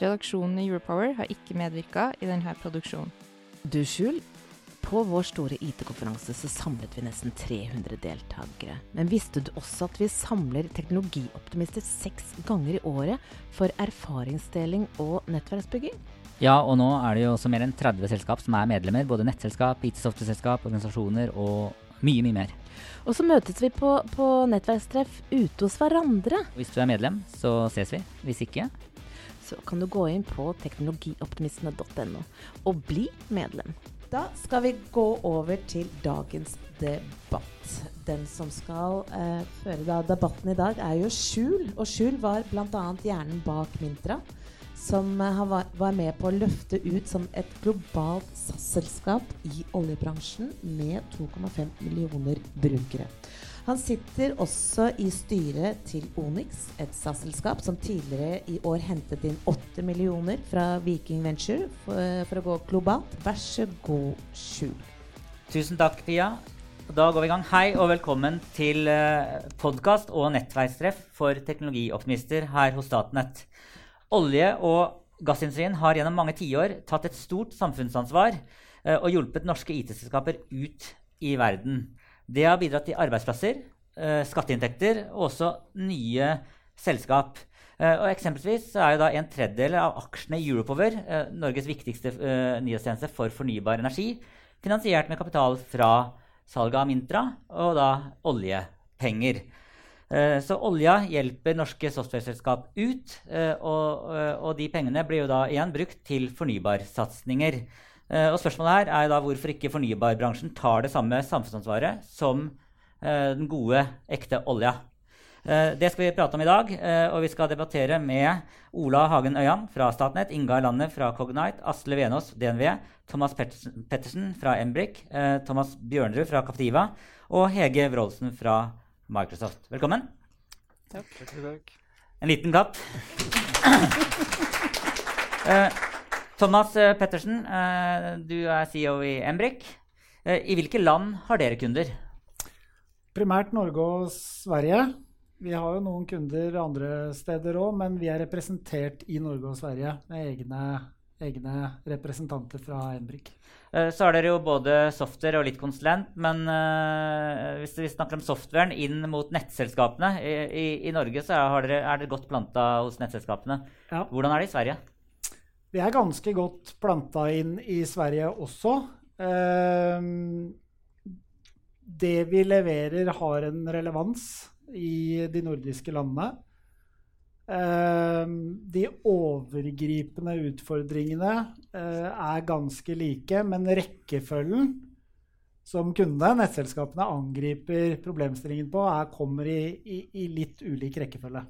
Redaksjonen i Europower har ikke medvirka i denne produksjonen. Du, Skjul, på vår store IT-konferanse så samlet vi nesten 300 deltakere. Men visste du også at vi samler teknologioptimister seks ganger i året for erfaringsdeling og nettverksbygging? Ja, og nå er det jo også mer enn 30 selskap som er medlemmer. Både nettselskap, IT-software-selskap, organisasjoner og mye, mye mer. Og så møtes vi på, på nettverkstreff ute hos hverandre. Hvis du er medlem, så ses vi. Hvis ikke Så kan du gå inn på teknologioptimistene.no og bli medlem. Da skal vi gå over til dagens debatt. Den som skal eh, føre da debatten i dag, er jo Skjul. Og Skjul var bl.a. hjernen bak Mintra, som eh, var, med på å løfte ut som et globalt SAS-selskap i oljebransjen med 2,5 millioner brukere. Han sitter også i styret til Onyx, et SAS-selskap som tidligere i år hentet inn 8 millioner fra Viking Venture for, for å gå globalt. Vær så god, Skjul. Tusen takk, Pia. Da går vi i gang. Hei og velkommen til uh, podkast og nettverkstreff for teknologioptimister her hos Statnett. Olje- og gassindustrien har gjennom mange tiår tatt et stort samfunnsansvar uh, og hjulpet norske IT-selskaper ut i verden. Det har bidratt til arbeidsplasser, uh, skatteinntekter og også nye selskap. Uh, og eksempelvis er jo da en tredjedel av aksjene i Europower, uh, Norges viktigste nyhetstjeneste for fornybar energi, finansiert med kapital fra salget av Mintra og da oljepenger. Så olja hjelper norske software-selskap ut, og, og, de pengene blir jo da igjen brukt til fornybarsatsinger. Uh, og spørsmålet her er da hvorfor ikke fornybarbransjen tar det samme samfunnsansvaret som uh, den gode, ekte olja. Uh, det skal vi prate om i dag, og vi skal debattere med Ola Hagen Øyan fra Statnett, Inga Landet fra Cognite, Asle Venås, DNV, Thomas Pettersen fra Embrik, Thomas Bjørnerud fra Captiva og Hege Wroldsen fra Microsoft. Velkommen. Takk. En liten klapp. Thomas Pettersen, du er CEO i Embrik. I hvilke land har dere kunder? Primært Norge og Sverige. Vi har jo noen kunder andre steder òg, men vi er representert i Norge og Sverige med egne, egne representanter fra Embrik. Så har dere jo både software og litt konsulent. Men hvis vi snakker om softwaren inn mot nettselskapene I, i, i Norge så er dere, er dere godt planta hos nettselskapene. Ja. Hvordan er det i Sverige? Vi er ganske godt planta inn i Sverige også. Eh, det vi leverer, har en relevans i de nordiske landene. Eh, de overgripende utfordringene eh, er ganske like, men rekkefølgen som kundene, nettselskapene, angriper problemstillingen på, er, kommer i, i, i, litt ulik rekkefølge.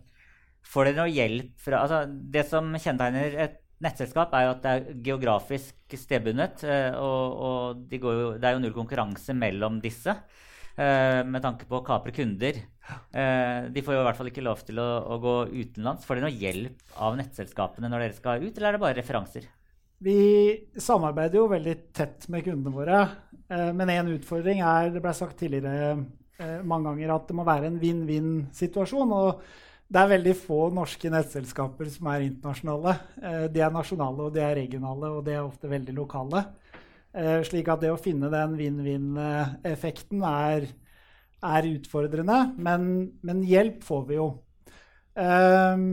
Får dere noe hjelp fra altså, Det som kjennetegner et nettselskap er jo at det er geografisk stedbundet. Og, og de jo, det er jo null konkurranse mellom disse med tanke på å kapre kunder. De får jo i hvert fall ikke lov til å, å gå utenlands. Får dere noe hjelp av nettselskapene når dere skal ut, eller er det bare referanser? Vi samarbeider jo veldig tett med kundene våre. Men én utfordring er, det ble sagt tidligere mange ganger, at det må være en vinn-vinn-situasjon. og det er veldig få norske nettselskaper som er internasjonale. De er nasjonale, og de er regionale, og de er ofte veldig lokale. Slik at det å finne den vinn-vinn-effekten er, er, utfordrende. Men, men, hjelp får vi jo. Um,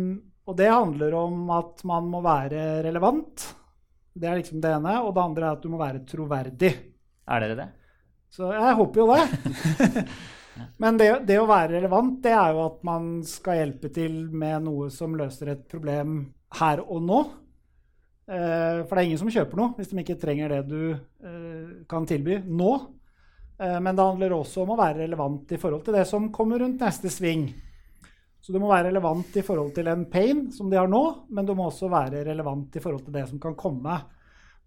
og det handler om at man må være relevant. Det er liksom det ene. Og det andre er at du må være troverdig. Er dere det? Så jeg håper jo det. Men det, det, å være relevant, det er jo at man skal hjelpe til med noe som løser et problem her og nå. Eh, for det er ingen som kjøper noe hvis de ikke trenger det du eh, kan tilby nå. Eh, men det handler også om å være relevant i forhold til det som kommer rundt neste sving. Så du må være relevant i forhold til en pain, som de har nå, men du må også være relevant i forhold til det som kan komme.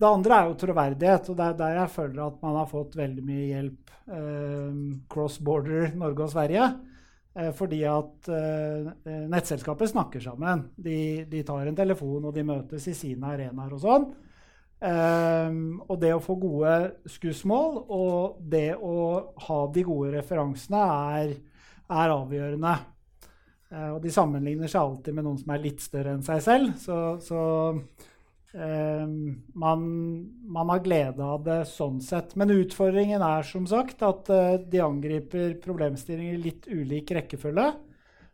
Det andre er jo troverdighet, og det er der jeg føler at man har fått veldig mye hjelp eh, cross border Norge og Sverige. Eh, fordi at eh, nettselskaper snakker sammen. De, de, tar en telefon, og de møtes i sine arenaer og sånn. Um, og det å få gode skussmål og det å ha de gode referansene er, er avgjørende. Uh, og de sammenligner seg alltid med noen som er litt større enn seg selv. Så, så man, man, har glede av det sånn sett. Men utfordringen er som sagt at uh, de angriper problemstillinger i litt ulik rekkefølge.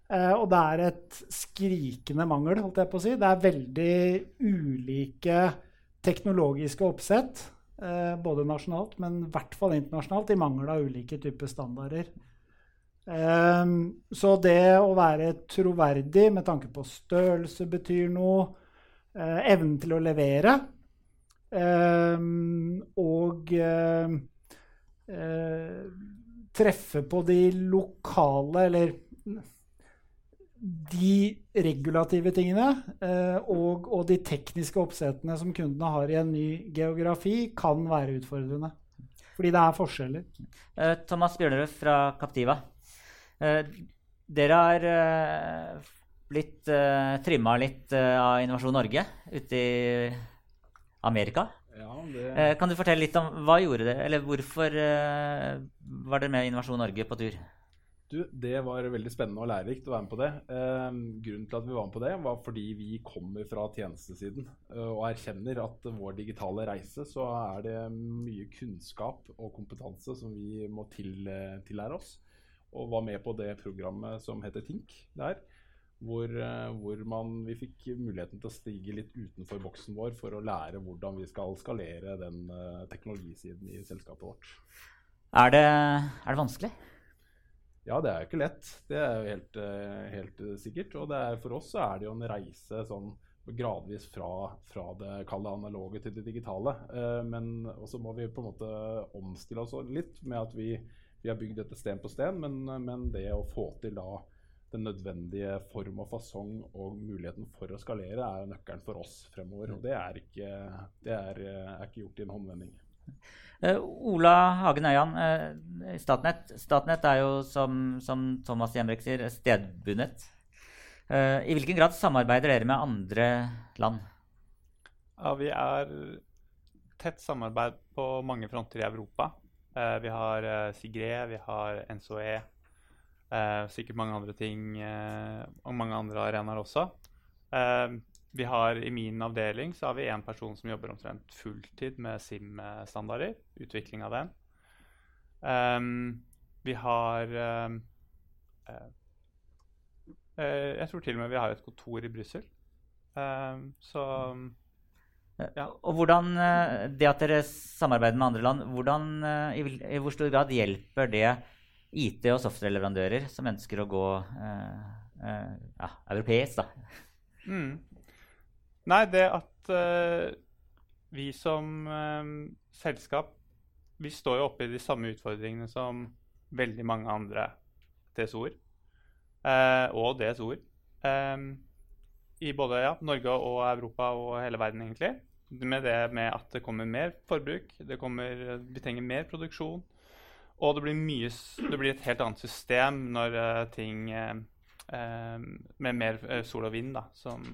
Uh, og det er et skrikende mangel, holdt jeg på å si. Det er veldig ulike teknologiske oppsett, eh, både nasjonalt, men i hvert fall internasjonalt, i mangel av ulike typer standarder. Um, så det å være troverdig med tanke på størrelse betyr noe. Uh, evnen til å levere. Um, og uh, treffe på de lokale, eller de regulative tingene eh, og, og, de tekniske oppsettene som kundene har i en ny geografi, kan være utfordrende. Fordi det er forskjeller. Eh, Thomas Bjørnerud fra Captiva. Eh, dere har eh, blitt uh, trimma litt uh, av Innovasjon Norge ute i Amerika. Ja, det... kan du fortelle litt om hva gjorde det, eller hvorfor var dere med Innovasjon Norge på tur? Du, Det var veldig spennende og lærerikt å være med på det. Eh, grunnen til at vi var med på det, var fordi vi kommer fra tjenestesiden eh, og erkjenner at vår digitale reise så er det mye kunnskap og kompetanse som vi må til, eh, tillære oss. Og var med på det programmet som heter Tink der. Hvor, eh, hvor man, vi fikk muligheten til å stige litt utenfor boksen vår for å lære hvordan vi skal skalere den uh, teknologisiden i selskapet vårt. Er det, er det vanskelig? Ja, det er jo ikke lett. Det er jo helt, eh, helt eh, sikkert. Og er, for oss så er det jo en reise sånn gradvis fra, fra det kalde analoge til det digitale. Eh, men så må vi på en måte omstille oss litt med at vi, vi har bygd dette sten på sten. Men, men, det å få til da den nødvendige form og fasong og muligheten for å skalere er nøkkelen for oss fremover. Og det er ikke, det er, er ikke gjort i en håndvending. Uh, Ola Hagen Øyan, uh, Statnett. Statnett er jo, som, som Thomas Hjembrek sier, stedbundet. Uh, I hvilken grad samarbeider dere med andre land? Ja, vi er tett samarbeid på mange fronter i Europa. vi har Sigre, vi har NSOE, sikkert mange andre ting og mange andre arenaer også. Vi har I min avdeling så har vi én person som jobber omtrent fulltid med SIM-standarder. Utvikling av den. Um, vi har um, uh, uh, Jeg tror til og med vi har et kontor i Brussel. Um, så ja. Og hvordan det at dere samarbeider med andre land, hvordan, i, i, hvor stor grad hjelper det IT- og software-leverandører som ønsker å gå uh, ja, europeisk, da? Mm. Nei, det at uh, vi som selskap vi står jo oppe i de samme utfordringene som veldig mange andre TSO-er. Eh, og DSO-er. Eh, I både ja, Norge og Europa og hele verden, egentlig. Med det med at det kommer mer forbruk, kommer, vi trenger mer produksjon. Og det blir, mye, det blir et helt annet system når ting Med mer sol og vind, da, som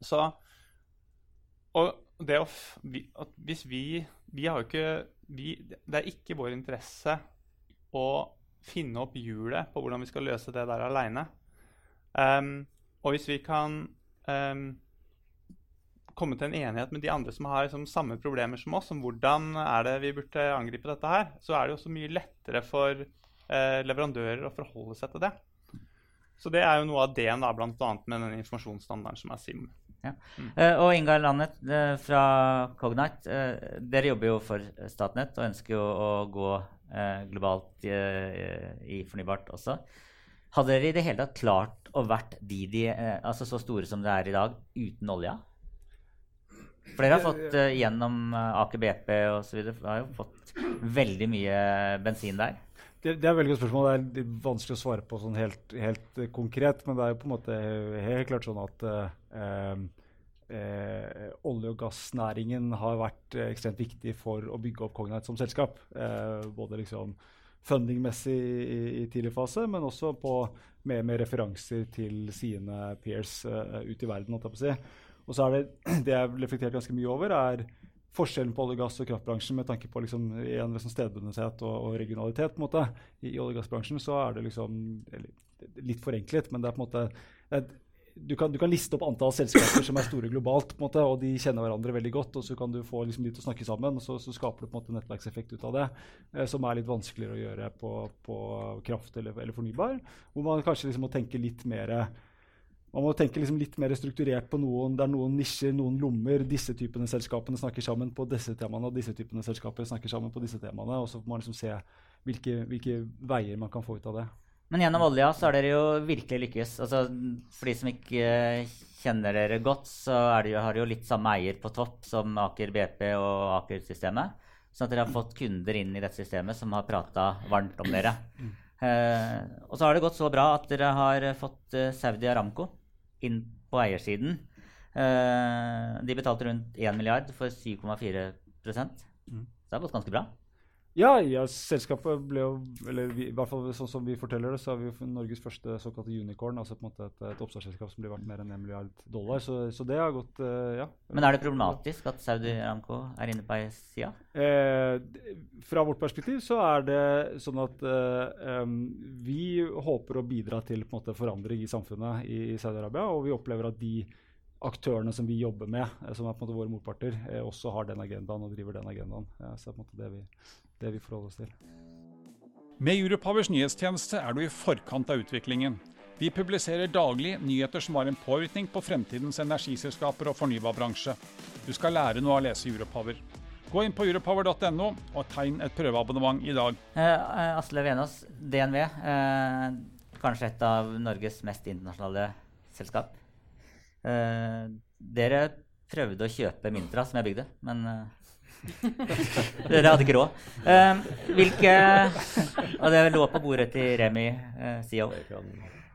så Og det å vi, Hvis vi Vi har jo ikke vi, Det er ikke vår interesse å finne opp hjulet på hvordan vi skal løse det der aleine. Um, og hvis vi kan um, komme til en enighet med de andre som har liksom, samme problemer som oss, om hvordan er det vi burde angripe dette her, så er det jo også mye lettere for eh, leverandører å forholde seg til det. Så det er jo noe av det da, bl.a. med den informasjonsstandarden som er SIM. Ja. Mm. Uh, og Ingar Landet uh, fra Cognite. Uh, dere jobber jo for Statnett og ønsker jo å gå globalt i fornybart også. Hadde dere i det hele tatt klart å vært de, de altså så store som det er i dag, uten olja? For dere har fått gjennom Aker BP osv. har jo fått veldig mye bensin der. det, det, er et veldig godt spørsmål. Det er vanskelig å svare på sånn helt, helt uh, konkret. Men det er jo på en måte helt klart sånn at uh, eh, olje- og gassnæringen har vært ekstremt viktig for å bygge opp Cognite som selskap. både liksom fundingmessig i, i, tidlig fase, men også på, med, med referanser til sine peers ute i verden. å ta på Si. Og så er det det jeg reflekterer ganske mye over, er forskjellen på olje-, gass- og kraftbransjen med tanke på liksom, en liksom stedbundethet og, og, regionalitet. på en måte. I, i olje- og gassbransjen så er det liksom litt forenklet, men det er på en måte det, du, kan, du kan, liste opp antall selskaper som er store globalt, på en måte, og de kjenner hverandre veldig godt. og Så kan du få liksom, de til å snakke sammen, og så, så, skaper du på en måte nettverkseffekt ut av det. Eh, som er litt vanskeligere å gjøre på, på kraft eller, eller, fornybar. Hvor man kanskje liksom må tenke litt mer man må tenke liksom litt mer strukturert på noen, det er noen nisjer, noen lommer. Disse typene selskapene snakker sammen på disse temaene, og disse typene selskaper snakker sammen på disse temaene. Og så får man liksom se hvilke, hvilke, veier man kan få ut av det. Men gjennom olja så har dere jo virkelig lykkes. Altså, for de som ikke kjenner dere godt, så det jo, har dere jo litt samme eier på topp som Aker BP og Aker-systemet. Så at dere har fått kunder inn i dette systemet som har prata varmt om dere. Eh, og så har det gått så bra at dere har fått eh, Saudi Aramco inn på eiersiden. Uh, de betalte rundt 1 milliard for 7,4 mm. Så det har gått ganske bra. Ja, ja, selskapet ble jo eller vi, i hvert fall sånn som vi forteller det, så er vi Norges første såkalte unicorn. altså på en måte et, et oppstartsselskap som blir verdt mer enn 1 milliard dollar. Så, så det har gått uh, ja. Men er det problematisk at Saudi Aramco er inne på eiersida? Eh, fra vårt perspektiv så er det sånn at um, vi håper å bidra til på en måte, forandring i samfunnet i, i Saudi-Arabia, og vi opplever at de aktørene som vi jobber med, som er på en måte våre motparter, eh, også har den agendaen og driver den agendaen. Ja, så det er på en måte det vi, det vi forholder oss til. Med Europowers nyhetstjeneste er du i forkant av utviklingen. Vi publiserer daglig nyheter som har en påvirkning på fremtidens energiselskaper og fornybarbransje. Du skal lære noe av å lese Europower. Gå inn på europower.no og tegn et prøveabonnement i dag. Eh, Asle Venås, DNV. Eh, kanskje et av Norges mest internasjonale selskap. Eh, dere prøvde å kjøpe Mintra, som jeg bygde, men eh, dere hadde ikke råd. Uh, hvilke Og det lå på bordet til Remi, uh, CEO.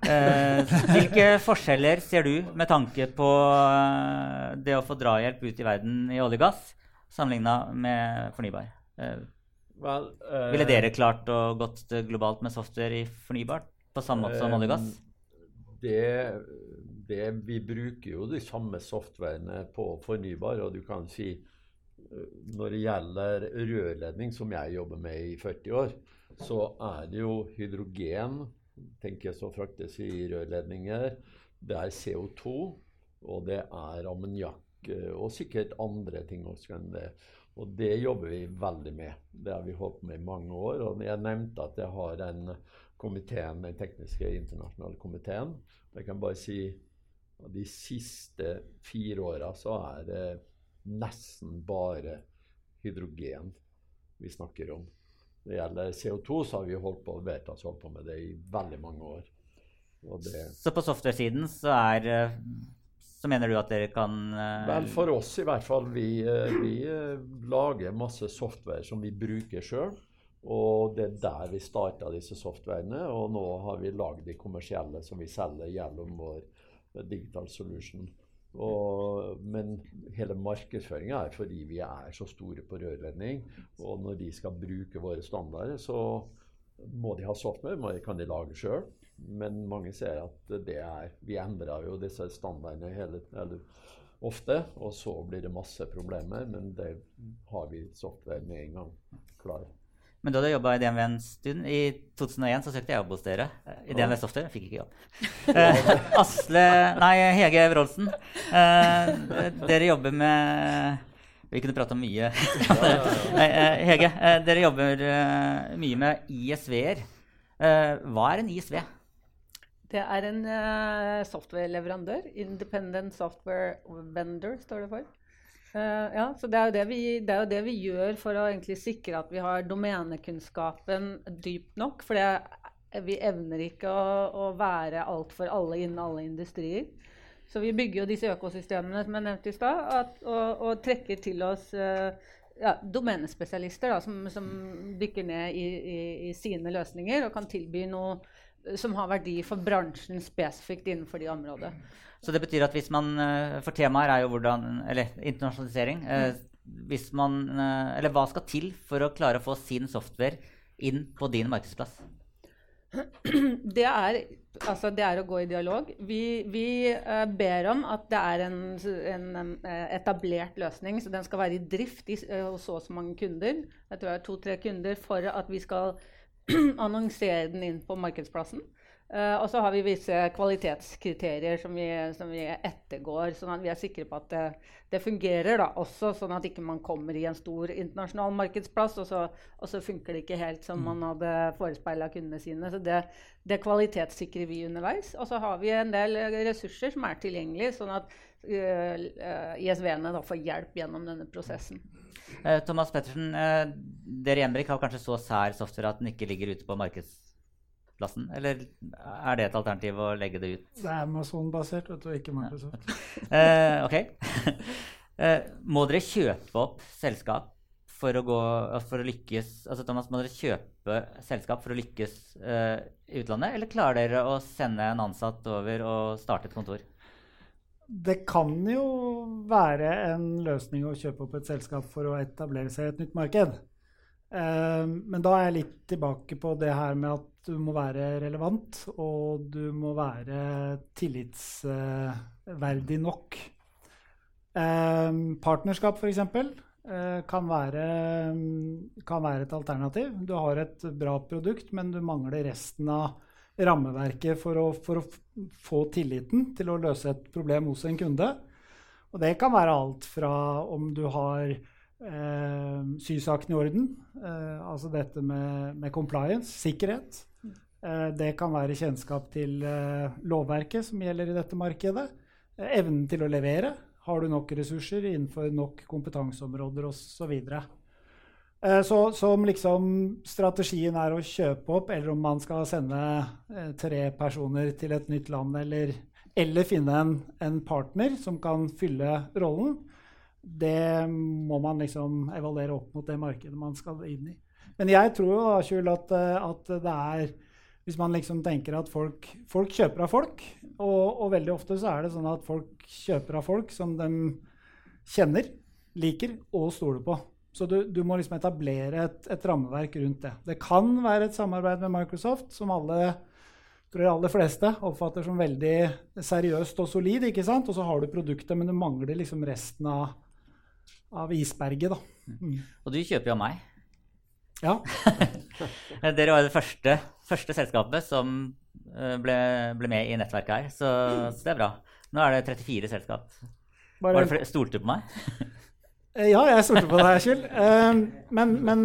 Uh, hvilke forskjeller ser du med tanke på uh, det å få drahjelp ut i verden i olje og gass, sammenligna med fornybar? Well, Ville dere klart å gått globalt med software i fornybart på samme måte som olje og gass? Det, det, vi bruker jo de samme softwarene på fornybar, og du kan si når det gjelder rørledning, som jeg jobber med i 40 år, så er det jo hydrogen tenker jeg som fraktes i rørledninger. Det er CO2, og det er ammoniakk eh, og sikkert andre ting også enn det. Og det jobber vi veldig med. Det har vi holdt med i mange år. Og jeg nevnte at jeg har den komiteen, den tekniske internasjonale komiteen. Jeg kan bare si at de siste fire åra så er det nesten bare hydrogen vi snakker om. Når det gjelder CO2, så har vi holdt på, Veritas holdt på med det i veldig mange år. så på software-siden så er eh, så mener du at dere kan uh... Vel, for oss i hvert fall. Vi, uh, vi lager masse software som vi bruker sjøl. Og det er der vi starta disse softwarene. Og nå har vi lagd de kommersielle som vi selger gjennom vår Digital Solution. Og, men hele markedsføringa er fordi vi er så store på rørledning. Og når de skal bruke våre standarder, så må de ha software. Det kan de lage sjøl. Men mange ser at det er Vi endrer jo disse standardene hele, eller, ofte, og så blir det masse problemer. Men det har vi software med en gang klar. Men du hadde jobba i DNV en stund. I 2001 så søkte jeg jobb hos dere i DNV Software. Fikk ikke jobb. Eh, Asle Nei, Hege Wroldsen. Eh, dere jobber med Vi kunne prate om mye. eh, Hege, eh, dere jobber eh, mye med ISV-er. Eh, hva er en ISV? Det er en software-leverandør. Independent Software Vendor, står det for. Uh, ja, så det er, vi, det er, jo det vi, gjør for å egentlig sikre at vi har domenekunnskapen dypt nok. For det, vi evner ikke å, å være alt for alle innen alle industrier. Så vi bygger jo disse økosystemene som jeg nevnte i stad, og, og, trekker til oss uh, ja, domenespesialister da, som, som, dykker ned i, i, i, sine løsninger og kan tilby noe som har verdi for bransjen spesifikt innenfor de områdene. Så det betyr at hvis man For temaet er jo hvordan Eller internasjonalisering. Mm. Hvis man Eller hva skal til for å klare å få sin software inn på din markedsplass? Det er, altså det er, å gå i dialog. Vi, vi ber om at det er en, en, eh, etablert løsning. Så den skal være i drift i, hos så og så mange kunder. Jeg tror det er to-tre kunder for at vi skal annonsere den inn på markedsplassen. Uh, og så har vi visse kvalitetskriterier som vi, som vi, ettergår, sånn at vi er sikre på at det, det, fungerer. da, også Sånn at ikke man kommer i en stor internasjonal markedsplass, og så, og så funker det ikke helt som man hadde forespeila kundene sine. Så det, det, kvalitetssikrer vi underveis. Og så har vi en del ressurser som er tilgjengelige, sånn at uh, uh, ISV-ene får hjelp gjennom denne prosessen. Thomas Pettersen, dere i Embrik har kanskje så sær software at den ikke ligger ute på markeds plassen? Eller er det et alternativ å legge det ut? Det er Amazon-basert, vet du, ikke Microsoft. Ja. uh, ok. uh, må dere kjøpe opp selskap for å, gå, for å lykkes altså Thomas, Må dere kjøpe selskap for å lykkes uh, i utlandet, eller klarer dere å sende en ansatt over og starte et kontor? Det kan jo være en løsning å kjøpe opp et selskap for å etablere seg i et nytt marked. Men da er jeg litt tilbake på det her med at du må være relevant, og du må være tillitsverdig nok. Eh, partnerskap, f.eks., eh, kan, kan være et alternativ. Du har et bra produkt, men du mangler resten av rammeverket for å, for å få tilliten til å løse et problem hos en kunde. Og det kan være alt fra om du har eh, sysaken i orden, eh, altså dette med, med compliance, sikkerhet. Eh, det kan være kjennskap til eh, lovverket som gjelder i dette markedet. Eh, evnen til å levere. Har du nok ressurser innenfor nok kompetanseområder osv. Så, så, så om liksom strategien er å kjøpe opp, eller om man skal sende tre personer til et nytt land, eller, eller finne en, en, partner som kan fylle rollen, det må man liksom evaluere opp mot det markedet man skal inn i. Men jeg tror jo da, Kjul, at, at det er hvis man liksom tenker at folk, folk kjøper av folk, og, og, veldig ofte så er det sånn at folk kjøper av folk som de kjenner, liker og stoler på. Så du, du må liksom etablere et, et, rammeverk rundt det. Det kan være et samarbeid med Microsoft som alle tror jeg aller fleste oppfatter som veldig seriøst og solid. ikke sant? Og så har du produktet, men du mangler liksom resten av, av isberget. da. Mm. Og du kjøper jo av meg. Ja. Dere var det første, første selskapet som eh, ble, ble, med i nettverket her, så, så, det er bra. Nå er det 34 selskap. Bare, var det Stolte du på meg? Eh, ja, jeg stolte på deg, Kjell. Um, men, men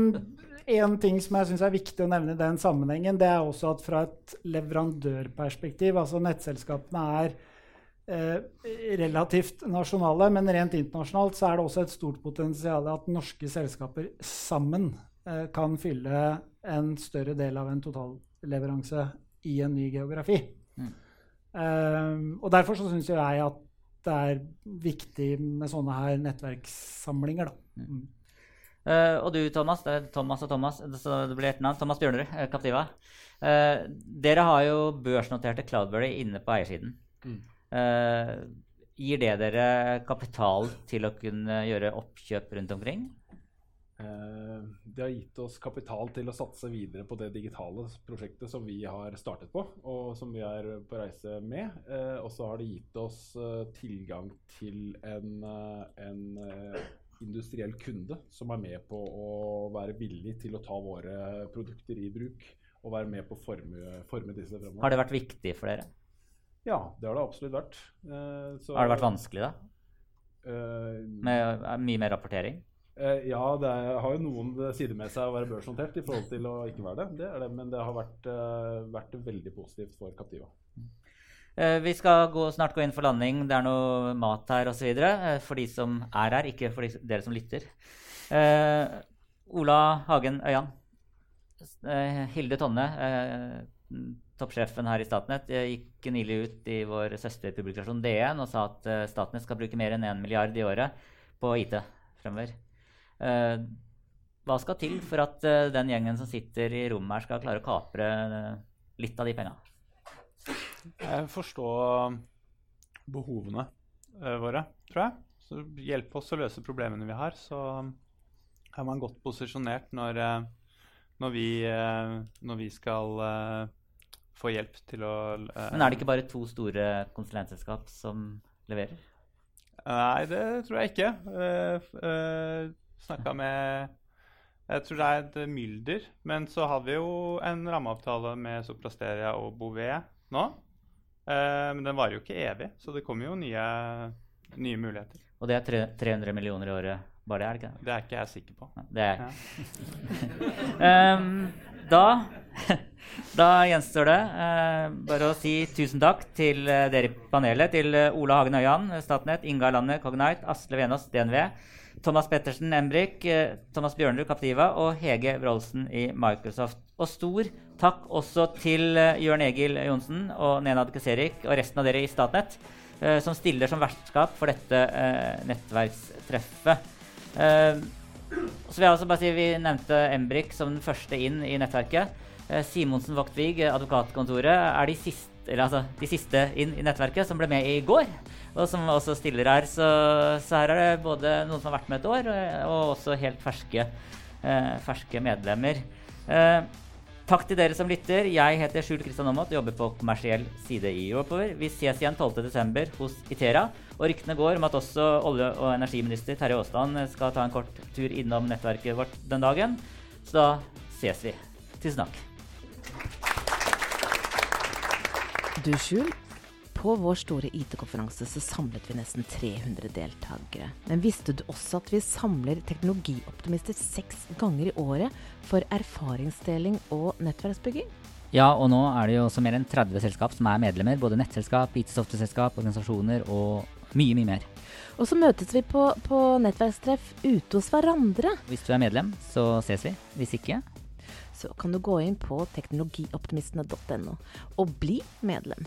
en ting som jeg syns er viktig å nevne i den sammenhengen, det er også at fra et leverandørperspektiv, altså nettselskapene er eh, relativt nasjonale, men rent internasjonalt så er det også et stort potensial at norske selskaper sammen Eh, kan fylle en større del av en totalleveranse i en ny geografi. Mm. Um, og derfor så syns jeg at det er viktig med sånne her nettverkssamlinger. Da. Mm. Uh, og du, Thomas, det er Thomas og Thomas, så det blir navn. Thomas Bjørnerud, Captiva. Uh, dere har jo børsnoterte Cloudberry inne på eiersiden. Mm. Uh, gir det dere kapital til å kunne gjøre oppkjøp rundt omkring? Eh, det har gitt oss kapital til å satse videre på det digitale prosjektet som vi har startet på, og som vi er på reise med. Eh, og så har det gitt oss eh, tilgang til en, en industriell kunde som er med på å være villig til å ta våre produkter i bruk og være med på å forme, forme disse fremover. Har det vært viktig for dere? Ja, det har det absolutt vært. Så, har det vært vanskelig, da? Uh, med mye mer rapportering? Eh, ja, det har jo noen sider med seg å være børsnotert i forhold til å ikke være det. det, det men det har vært, vært, veldig positivt for Captiva. Vi skal gå, snart gå inn for landing. Det er noe mat her osv. For de som er her, ikke for de, dere som lytter. Eh, Ola Hagen Øyan. Hilde Tonne, toppsjefen her i Statnett, gikk nylig ut i vår søsterpublikasjon DN og sa at Statnett skal bruke mer enn 1 milliard i året på IT fremover. Eh, hva skal til for at eh, den gjengen som sitter i rommet her, skal klare å kapre eh, litt av de penga? Forstår behovene eh, våre, tror jeg. Så hjelp oss å løse problemene vi har, så er man godt posisjonert når, eh, når, vi, eh, når vi skal eh, få hjelp til å eh, Men er det ikke bare to store konsulentselskap som leverer? Nei, det tror jeg ikke. Uh, uh, Snakka med Jeg tror det er et mylder. Men så har vi jo en rammeavtale med Soprasteria og Bouvet nå. Uh, men den varer jo ikke evig, så det kommer jo nye, nye muligheter. Og det er tre, 300 millioner i året, bare det, er det ikke? Det er ikke jeg sikker på. Det er um, Da da gjenstår det uh, bare å si tusen takk til uh, dere i panelet. Til uh, Ola Hagen Øyan, Statnett, Inga Landet, Cognite, Asle Venås, DNV. Thomas Pettersen, Embrik, Thomas Bjørnrud Captiva og Hege Wroldsen i Microsoft. Og stor takk også til Jørn Egil Johnsen og Nenad Keserik og resten av dere i Statnett, som stiller som vertskap for dette nettverkstreffet. Så vil jeg også bare si Vi nevnte Embrik som den første inn i nettverket. Simonsen Voktvig, advokatkontoret, er de siste, altså, de siste inn i nettverket som ble med i går og som også stiller her. Så, så, her er det både noen som har vært med et år, og, og også helt ferske, eh, ferske medlemmer. Eh, takk til dere som lytter. Jeg heter Skjul Kristian Aamodt og jobber på kommersiell side i Europower. Vi ses igjen 12.12. hos Itera. Og ryktene går om at også olje- og energiminister Terje Aasland skal ta en kort tur innom nettverket vårt den dagen. Så da ses vi. Tusen takk. Du, Skjul, på vår store IT-konferanse så samlet vi nesten 300 deltakere. Men visste du også at vi samler teknologioptimister seks ganger i året for erfaringsdeling og nettverksbygging? Ja, og nå er det jo også mer enn 30 selskap som er medlemmer. Både nettselskap, IT-software-selskap, organisasjoner og mye, mye mer. Og så møtes vi på, på nettverkstreff ute hos hverandre. Hvis du er medlem, så ses vi. Hvis ikke Så kan du gå inn på teknologioptimistene.no og bli medlem.